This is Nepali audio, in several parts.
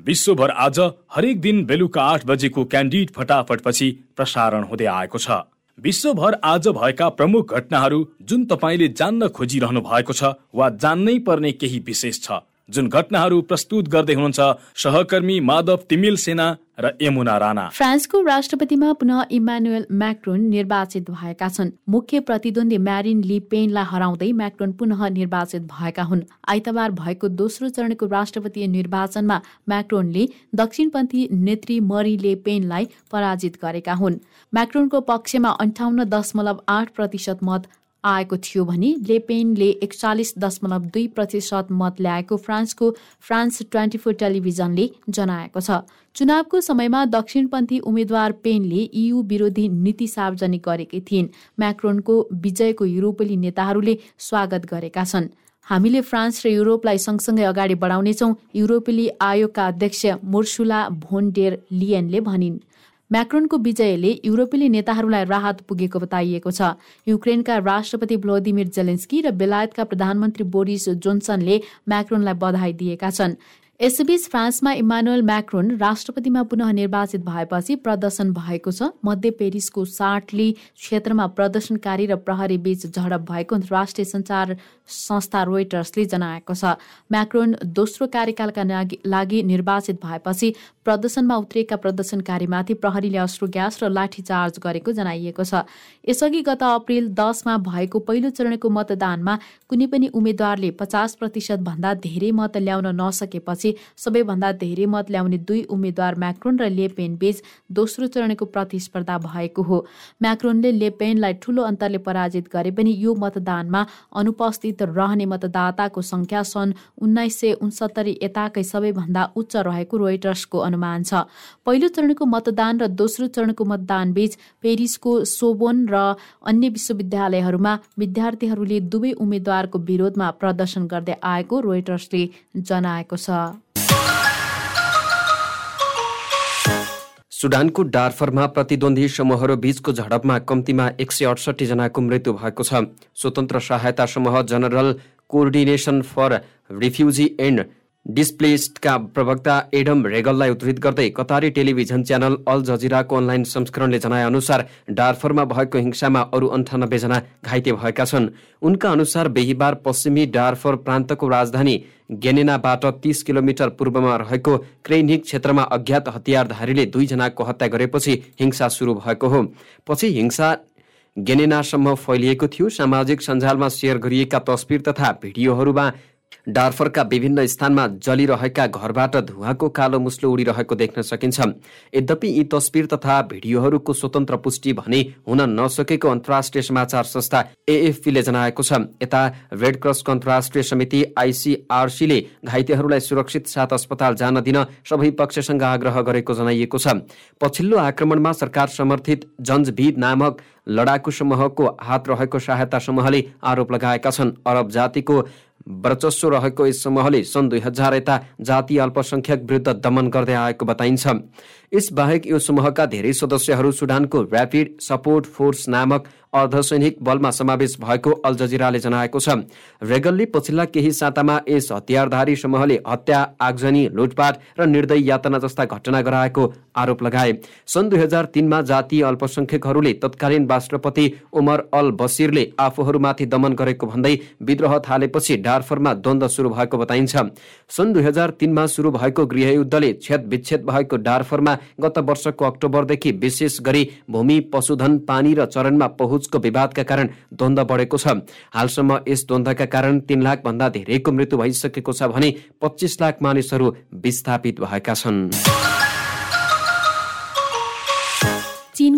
विश्वभर आज हरेक दिन बेलुका आठ बजेको क्यान्डिड फटाफटपछि प्रसारण हुँदै आएको छ। विश्वभर आज भएका प्रमुख घटनाहरू जुन तपाईँले जान्न खोजिरहनु भएको छ वा जान्नै पर्ने केही विशेष छ। जुन घटनाहरू प्रस्तुत गर्दै हुनुहुन्छ सहकर्मी माधव तिमिल सेना र यमुना राणा। फ्रान्सको राष्ट्रपतिमा पुनः इमानुएल म्याक्रोन निर्वाचित भएका छन्। मुख्य प्रतिद्वन्दी म्यारिन ली पेनलाई हराउँदै म्याक्रोन पुनः निर्वाचित भएका हुन्। आइतबार भएको दोस्रो चरणको राष्ट्रपतीय निर्वाचनमा म्याक्रोनले दक्षिणपन्थी नेत्री मरी ले पेनलाई पराजित गरेका हुन्। म्याक्रोनको पक्षमा अन्ठाउन्न दशमलव आठ प्रतिशत मत आएको थियो भने लेपेनले एकचालिस दशमलव दुई प्रतिशत मत ल्याएको फ्रान्सको फ्रान्स ट्वेन्टी फोर टेलिभिजनले जनाएको छ। चुनावको समयमा दक्षिणपन्थी उम्मेद्वार पेनले इयु विरोधी नीति सार्वजनिक गरेकी थिइन्। म्याक्रोनको विजयको युरोपेली नेताहरूले स्वागत गरेका छन्। हामीले फ्रान्स र युरोपलाई सँगसँगै अगाडि बढाउनेछौँ युरोपेली आयोगका अध्यक्ष मोर्सुला भोन्डेर लियनले भनिन्। म्याक्रोनको विजयले युरोपेली नेताहरूलाई राहत पुगेको बताइएको छ। युक्रेनका राष्ट्रपति भ्लोदिमिर जेलेन्स्की र बेलायतका प्रधानमन्त्री बोरिस जोन्सनले म्याक्रोनलाई बधाई दिएका छन्। यसैबीच फ्रान्समा इमानुएल म्याक्रोन राष्ट्रपतिमा पुनः निर्वाचित भएपछि प्रदर्शन भएको छ। मध्य पेरिसको सार्टली क्षेत्रमा प्रदर्शनकारी र प्रहरी बीच झडप भएको राष्ट्रिय सञ्चार संस्था रोइटर्सले जनाएको छ। म्याक्रोन दोस्रो कार्यकालका लागि निर्वाचित भएपछि प्रदर्शनमा उत्रिएका प्रदर्शनकारीमाथि प्रहरीले अश्रु ग्यास र लाठीचार्ज गरेको जनाइएको छ। यसअघि गत अप्रेल दसमा भएको पहिलो चरणको मतदानमा कुनै पनि उम्मेद्वारले पचास प्रतिशत भन्दा धेरै मत ल्याउन नसकेपछि सबैभन्दा धेरै मत ल्याउने दुई उम्मेद्वार म्याक्रोन र लेपेन बीच दोस्रो चरणको प्रतिस्पर्धा भएको हो। म्याक्रोनले लेपेनलाई ठूलो अन्तरले पराजित गरे पनि यो मतदानमा अनुपस्थित रहने मतदाताको संख्या सन् उन्नाइस सय उन्सत्तरी यताकै सबैभन्दा उच्च रहेको रोइटर्सको अनुमान छ। पहिलो चरणको मतदान र दोस्रो चरणको मतदान बीच पेरिसको सोबोन र अन्य विश्वविद्यालयहरूमा विद्यार्थीहरूले दुवै उम्मेद्वारको विरोधमा प्रदर्शन गर्दै आएको रोइटर्सले जनाएको छ। सुडानको डार्फरमा प्रतिद्वन्दी समूहहरू बीचको झडपमा कम्तीमा एक सय अडसठी जनाको मृत्यु भएको छ। स्वतन्त्र सहायता समूह general coordination for refugee and डिस्प्लेस्डका प्रवक्ता एडम रेगललाई उद्धृत गर्दै कतारी टेलिभिजन च्यानल अल जजिराको अनलाइन संस्करणले जनाएअनुसार डार्फरमा भएको हिंसामा अरू अन्ठानब्बे जना घाइते भएका छन्। उनका अनुसार बेहिबार पश्चिमी डार्फर प्रान्तको राजधानी गेनेनाबाट तीस किलोमिटर पूर्वमा रहेको क्रेनिक क्षेत्रमा अज्ञात हतियारधारीले दुईजनाको हत्या गरेपछि हिंसा सुरु भएको हो। पछि हिंसा गेनेनासम्म फैलिएको थियो। सामाजिक सञ्जालमा सेयर गरिएका तस्विर तथा भिडियोहरूमा डार्फरका विभिन्न स्थानमा जलिरहेका घरबाट धुवाको कालो मुस्लो उडिरहेको देख्न सकिन्छ। यद्यपि यी तस्विर तथा भिडियोहरूको स्वतन्त्र पुष्टि भने हुन नसकेको अन्तर्राष्ट्रिय समाचार संस्था एएफपीले जनाएको छ। यता रेड क्रसको अन्तर्राष्ट्रिय समिति आइसिआरसीले घाइतेहरूलाई सुरक्षित साथ अस्पताल जान दिन सबै पक्षसँग आग्रह गरेको जनाइएको छ। पछिल्लो आक्रमणमा सरकार समर्थित जन्जभिद नामक लडाकु समूहको हात रहेको सहायता समूहले आरोप लगाएका छन्। अरब जातिको वर्चस्व रहेको यस समूहले सन् दुई हजार यता जातीय अल्पसंख्यक विरुद्ध दमन गर्दै आएको बताइन्छ। यसबाहेक यो समूहका धेरै सदस्यहरू सुडानको ऱ्यापिड सपोर्ट फोर्स नामक अर्धसैनिक बलमा समावेश भएको अल जजिराले जनाएको छ। रेगलले पछिल्ला केही सातामा यस हतियारधारी समूहले हत्या आगजनी लुटपाट र निर्दय यातना जस्ता घटना गराएको आरोप लगाए। सन् दुई हजार तिनमा जातीय अल्पसंख्यकहरूले तत्कालीन राष्ट्रपति उमर अल बसिरले आफूहरूमाथि दमन गरेको भन्दै विद्रोह थालेपछि डार्फरमा द्वन्द्व सुरु भएको बताइन्छ। सन् दुई हजार तिनमा सुरु भएको गृहयुद्धले छेद विच्छेद भएको डार्फरमा गत वर्षको अक्टोबरदेखि विशेष गरी भूमि पशुधन पानी र चरणमा पहुँचको विवादका कारण द्वन्द्व बढेको छ। हालसम्म यस द्वन्द्वका कारण तीन लाख भन्दा धेरैको मृत्यु भइसकेको छ भने पच्चिस लाख मानिसहरू विस्थापित भएका छन्।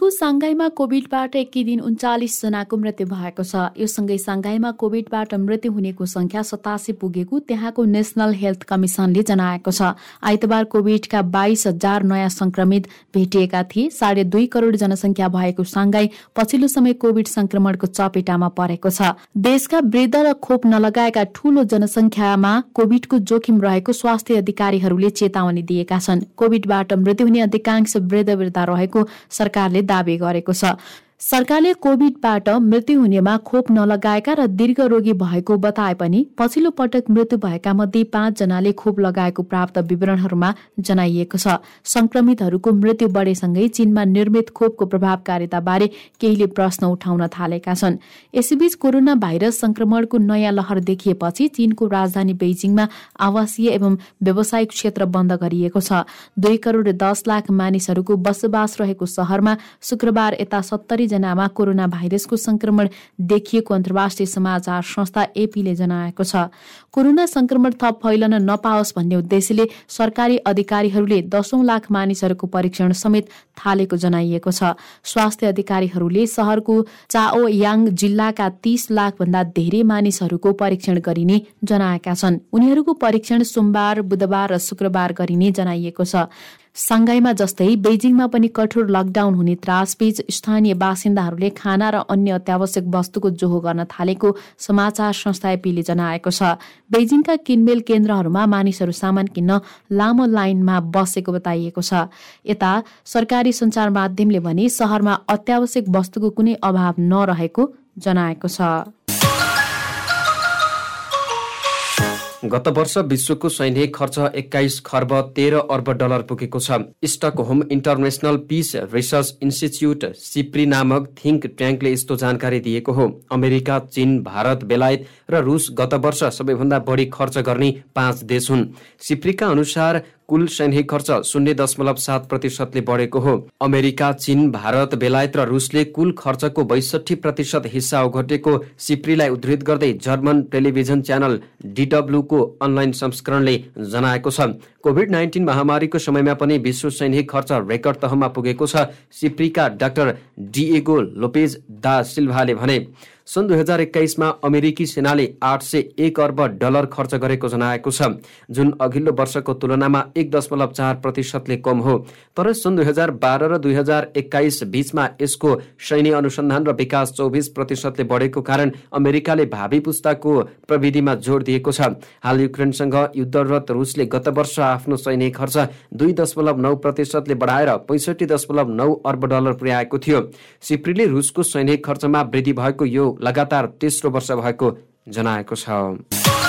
चिनको साङ्घाईमा कोभिडबाट एकै दिन उन्चालिस जनाको मृत्यु भएको छ। यो सँगै साङ्घाईमा कोभिडबाट मृत्यु हुनेको संख्या सतासी पुगेको त्यहाँको नेसनल हेल्थ कमिसनले जनाएको छ। आइतबार कोभिडका बाइस हजार नयाँ संक्रमित भेटिएका थिए। साढे दुई करोड जनसङ्ख्या भएको साङ्घाई पछिल्लो समय कोभिड संक्रमणको चपेटामा परेको छ। देशका वृद्ध र खोप नलगाएका ठूलो जनसङ्ख्यामा कोभिडको जोखिम रहेको स्वास्थ्य अधिकारीहरूले चेतावनी दिएका छन्। कोभिडबाट मृत्यु हुने अधिकांश वृद्ध वृद्ध रहेको सरकार सरकारले दावी गरेको छ। सरकारले कोभिडबाट मृत्यु हुनेमा खोप नलगाएका र दीर्घ रोगी भएको बताए पनि पछिल्लो पटक मृत्यु भएका मध्ये पाँचजनाले खोप लगाएको प्राप्त विवरणहरूमा जनाइएको छ। संक्रमितहरूको मृत्यु बढेसँगै चीनमा निर्मित खोपको प्रभावकारिता बारे केहीले प्रश्न उठाउन थालेका छन्। यसैबीच कोरोना भाइरस संक्रमणको नयाँ लहर देखिएपछि चीनको राजधानी बेजिङमा आवासीय एवं व्यावसायिक क्षेत्र बन्द गरिएको छ। दुई करोड दस लाख मानिसहरूको बसोबास रहेको सहरमा शुक्रबार यता सत्तरी जनामा कोरोना भाइरसको संक्रमण देखिएको अन्तर्राष्ट्रिय समाचार संस्था एपीले जनाएको छ। कोरोना संक्रमण थप फैलन नपाओस् भन्ने उद्देश्यले सरकारी अधिकारीहरूले दशौं लाख मानिसहरूको परीक्षण समेत थालेको जनाइएको छ। स्वास्थ्य अधिकारीहरूले सहरको चाओ याङ जिल्लाका तीस लाख भन्दा धेरै मानिसहरूको परीक्षण गरिने जनाएका छन्। उनीहरूको परीक्षण सोमबार बुधबार र शुक्रबार गरिने जनाइएको छ। साङ्घाईमा जस्तै बेजिङमा पनि कठोर लकडाउन हुने त्रासबीच स्थानीय बासिन्दाहरूले खाना र अन्य अत्यावश्यक वस्तुको जोहो गर्न थालेको समाचार संस्था एपीले जनाएको छ। बेजिङका किनमेल केन्द्रहरूमा मानिसहरू सामान किन्न लामो लाइनमा बसेको बताइएको छ। यता सरकारी सञ्चार माध्यमले भने सहरमा अत्यावश्यक वस्तुको कुनै अभाव नरहेको जनाएको छ। गत वर्ष विश्वको सैनिक खर्च एक्काइस खर्ब तेह्र अर्ब डलर पुगेको छ। Stockholm international peace research institute SIPRI नामक थिङ्क ट्याङ्कले यस्तो जानकारी दिएको हो। अमेरिका चीन भारत बेलायत र रुस गत वर्ष सबैभन्दा बढी खर्च गर्ने पाँच देश हुन्। सिप्रीका अनुसार कुल सैनिक खर्च शून्य दशमलव सात प्रतिशतले बढेको हो। अमेरिका चीन भारत बेलायत र रुसले कुल खर्चको बैसठी प्रतिशत हिस्सा ओघटेको सिप्रीलाई उद्धृत गर्दै जर्मन टेलिभिजन च्यानल डिडब्ल्यूको अनलाइन संस्करणले जनाएको छ। कोभिड नाइन्टिन महामारीको समयमा पनि विश्व सैनिक खर्च रेकर्ड तहमा पुगेको छ सिप्रीका डाक्टर डिएगो लोपेज दा सिल्भाले भने। सन् दुई हजार एक्काइसमा अमेरिकी सेनाले आठ सय एक अर्ब डलर खर्च गरेको जनाएको छ। जुन अघिल्लो वर्षको तुलनामा एक दशमलव चार प्रतिशतले कम हो। तर सन् दुई हजार बाह्र र दुई हजार एक्काइस बिचमा यसको सैन्य अनुसन्धान र विकास चौबिस प्रतिशतले बढेको कारण अमेरिकाले भावी पुस्ताको प्रविधिमा जोड दिएको छ। हाल युक्रेनसँग युद्धरत रुसले गत वर्ष आफ्नो सैनिक खर्च दुई दशमलव नौ प्रतिशतले बढाएर पैँसठी दशमलव नौ अर्ब डलर पुर्याएको थियो। सिप्रीले रुसको सैनिक खर्चमा वृद्धि भएको यो लगातार तेस्रो वर्ष भएको जनाएको छ।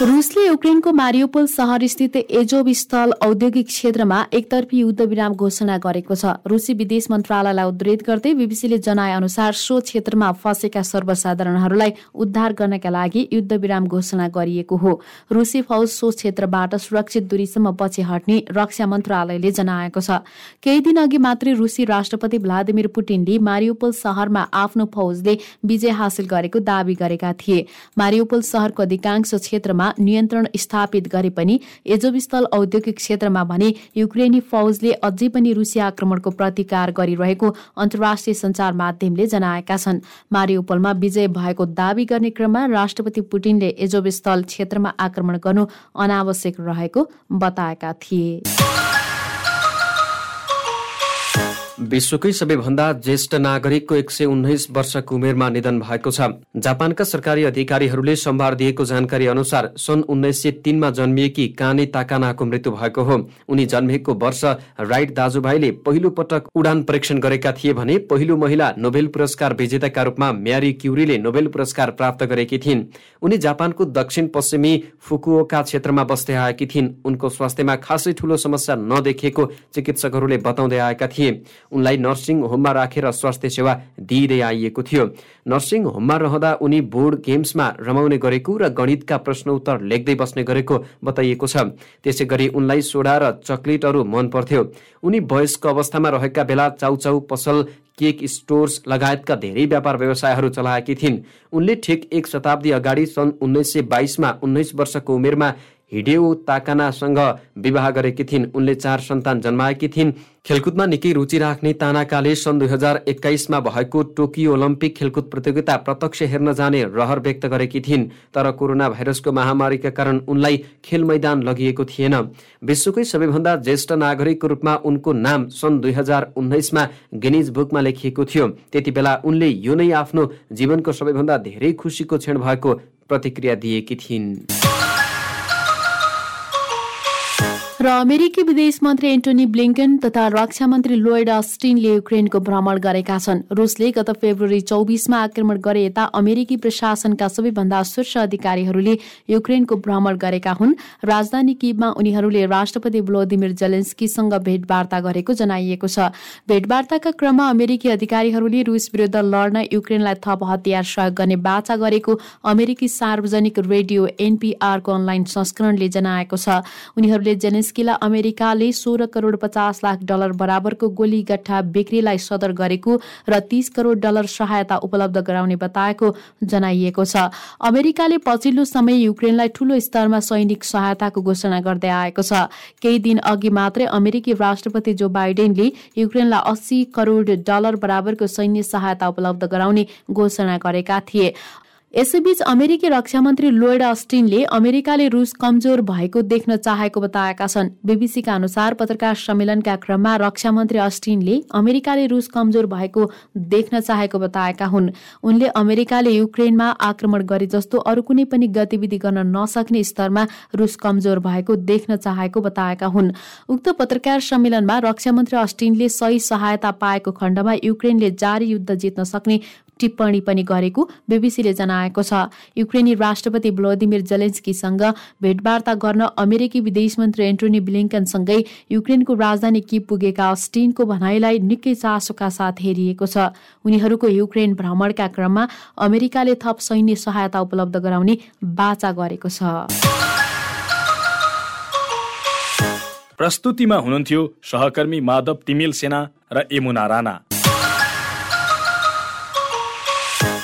रुसले युक्रेनको मारियोपोल सहर स्थित एजोब स्थल औद्योगिक क्षेत्रमा एकतर्फी युद्ध विराम घोषणा गरेको छ। रुसी विदेश मन्त्रालयलाई उद्धृत गर्दै बीबीसीले जनाए अनुसार सो क्षेत्रमा फँसेका सर्वसाधारणहरूलाई उद्धार गर्नका लागि युद्ध विराम घोषणा गरिएको हो। रुसी फौज सो क्षेत्रबाट सुरक्षित दूरीसम्म पछि हट्ने रक्षा मन्त्रालयले जनाएको छ। केही दिन अघि मात्रै रुसी राष्ट्रपति भ्लादिमिर पुटिनले मारियोपोल सहरमा आफ्नो फौजले विजय हासिल गरेको दावी गरेका थिए। मारियोपोल सहरको अधिकांश क्षेत्रमा नियन्त्रण स्थापित गरे पनि एजोबस्थल औद्योगिक क्षेत्रमा भने युक्रेनी फौजले अझै पनि रुसिया आक्रमणको प्रतिकार गरिरहेको अन्तर्राष्ट्रिय सञ्चार माध्यमले जनाएका छन्। मारियोपलमा विजय भएको दावी गर्ने क्रममा राष्ट्रपति पुटिनले एजोबस्थल क्षेत्रमा आक्रमण गर्नु अनावश्यक रहेको बताएका थिए। विश्वकै सबैभन्दा ज्येष्ठ नागरिकको एक सय उन्नाइस वर्षको उमेरमा निधन भएको छ। जापानका सरकारी अधिकारीहरूले सम्भार दिएको जानकारी अनुसार सन् उन्नाइस सय तीनमा जन्मिएकी काने ताकानाको मृत्यु भएको हो। उनी जन्मिएको वर्ष राइट दाजुभाइले पहिलो पटक उडान परीक्षण गरेका थिए भने पहिलो महिला नोबेल पुरस्कार विजेताका रूपमा म्यारी क्युरीले नोबेल पुरस्कार प्राप्त गरेकी थिइन्। उनी जापानको दक्षिण पश्चिमी फुकुओका क्षेत्रमा बस्दै आएकी थिइन्। उनको स्वास्थ्यमा खासै ठूलो समस्या नदेखिएको चिकित्सकहरूले बताउँदै आएका थिए। उनलाई नर्सिङ होममा राखेर स्वास्थ्य सेवा दिइँदै आइएको थियो। नर्सिङ होममा रहँदा उनी बोर्ड गेम्समा रमाउने गरेको र गणितका प्रश्न उत्तर लेख्दै बस्ने गरेको बताइएको छ। त्यसै गरी उनलाई सोडा र चक्लेटहरू मन पर्थ्यो। उनी वयस्क अवस्थामा रहेका बेला चाउचाउ पसल केक स्टोर्स लगायतका धेरै व्यापार व्यवसायहरू चलाएकी थिइन्। उनले ठिक एक शताब्दी अगाडि सन् उन्नाइस सय बाइसमा उन्नाइस वर्षको उमेरमा हिडेओ ताकानासँग विवाह गरेकी थिइन्। उनले चार सन्तान जन्माएकी थिइन्। खेलकुदमा निकै रुचि राख्ने तानाकाले सन् दुई हजार एक्काइसमा भएको टोकियो ओलम्पिक खेलकुद प्रतियोगिता प्रत्यक्ष हेर्न जाने रहर व्यक्त गरेकी थिइन्। तर कोरोना भाइरसको महामारीका कारण उनलाई खेल मैदान लगिएको थिएन। विश्वकै सबैभन्दा ज्येष्ठ नागरिकको रूपमा उनको नाम सन् दुई हजार उन्नाइसमा गिनिज बुकमा लेखिएको थियो। त्यति बेला उनले यो नै आफ्नो जीवनको सबैभन्दा धेरै खुसीको क्षण भएको प्रतिक्रिया दिएकी थिइन्। र अमेरिकी विदेश मन्त्री एन्टोनी ब्लिङ्कन तथा रक्षा मन्त्री लोयड अस्टिनले युक्रेनको भ्रमण गरेका छन्। रुसले गत फेब्रुअरी चौबिसमा आक्रमण गरे यता अमेरिकी प्रशासनका सबैभन्दा शीर्ष अधिकारीहरूले युक्रेनको भ्रमण गरेका हुन्। राजधानी किबमा उनीहरूले राष्ट्रपति भ्लोदिमिर जेलेन्स्कीसँग भेटवार्ता गरेको जनाइएको छ। भेटवार्ताका क्रममा अमेरिकी अधिकारीहरूले रुस विरुद्ध लड्न युक्रेनलाई थप हतियार सहयोग गर्ने बाचा गरेको अमेरिकी सार्वजनिक रेडियो एनपीआरको अनलाइन संस्करणले जनाएको छ। उनीहरूले जेलेन्स निस्किला अमेरिकाले सोह्र करोड पचास लाख डलर बराबरको गोली गट्ठा बिक्रीलाई सदर गरेको र तीस करोड डलर सहायता उपलब्ध गराउने बताएको जनाइएको छ। अमेरिकाले पछिल्लो समय युक्रेनलाई ठूलो स्तरमा सैनिक सहायताको घोषणा गर्दै आएको छ। केही दिन अघि मात्रै अमेरिकी राष्ट्रपति जो बाइडेनले युक्रेनलाई अस्सी करोड डलर बराबरको सैन्य सहायता उपलब्ध गराउने घोषणा गरेका थिए। यसैबीच अमेरिकी रक्षा मन्त्री लोयड अस्टिनले अमेरिकाले रुस कमजोर भएको देख्न चाहेको बताएका छन्। बीबीसीका अनुसार पत्रकार सम्मेलनका क्रममा रक्षा मन्त्री अस्टिनले अमेरिकाले रुस कमजोर भएको देख्न चाहेको बताएका हुन्। उनले अमेरिकाले युक्रेनमा आक्रमण गरे जस्तो अरू कुनै पनि गतिविधि गर्न नसक्ने स्तरमा रुस कमजोर भएको देख्न चाहेको बताएका हुन्। उक्त पत्रकार सम्मेलनमा रक्षा मन्त्री अस्टिनले सही सहायता पाएको खण्डमा युक्रेनले जारी युद्ध जित्न सक्ने टिप्पणी पनि गरेको बीबीसीले जनाएको छ। युक्रेनी राष्ट्रपति भ्लोदिमिर जेलेन्स्कीसँग भेटवार्ता गर्न अमेरिकी विदेश मन्त्री एन्टोनी ब्लिङ्कनसँगै युक्रेनको राजधानी कि पुगेका अस्टिनको भनाइलाई निकै चासोका साथ हेरिएको छ। उनीहरूको युक्रेन भ्रमणका क्रममा अमेरिकाले थप सैन्य सहायता उपलब्ध गराउने बाचा गरेको छ। प्रस्तुतिमा हुनुहुन्थ्यो सहकर्मी माधव तिमिल सेना र यमुना राणा।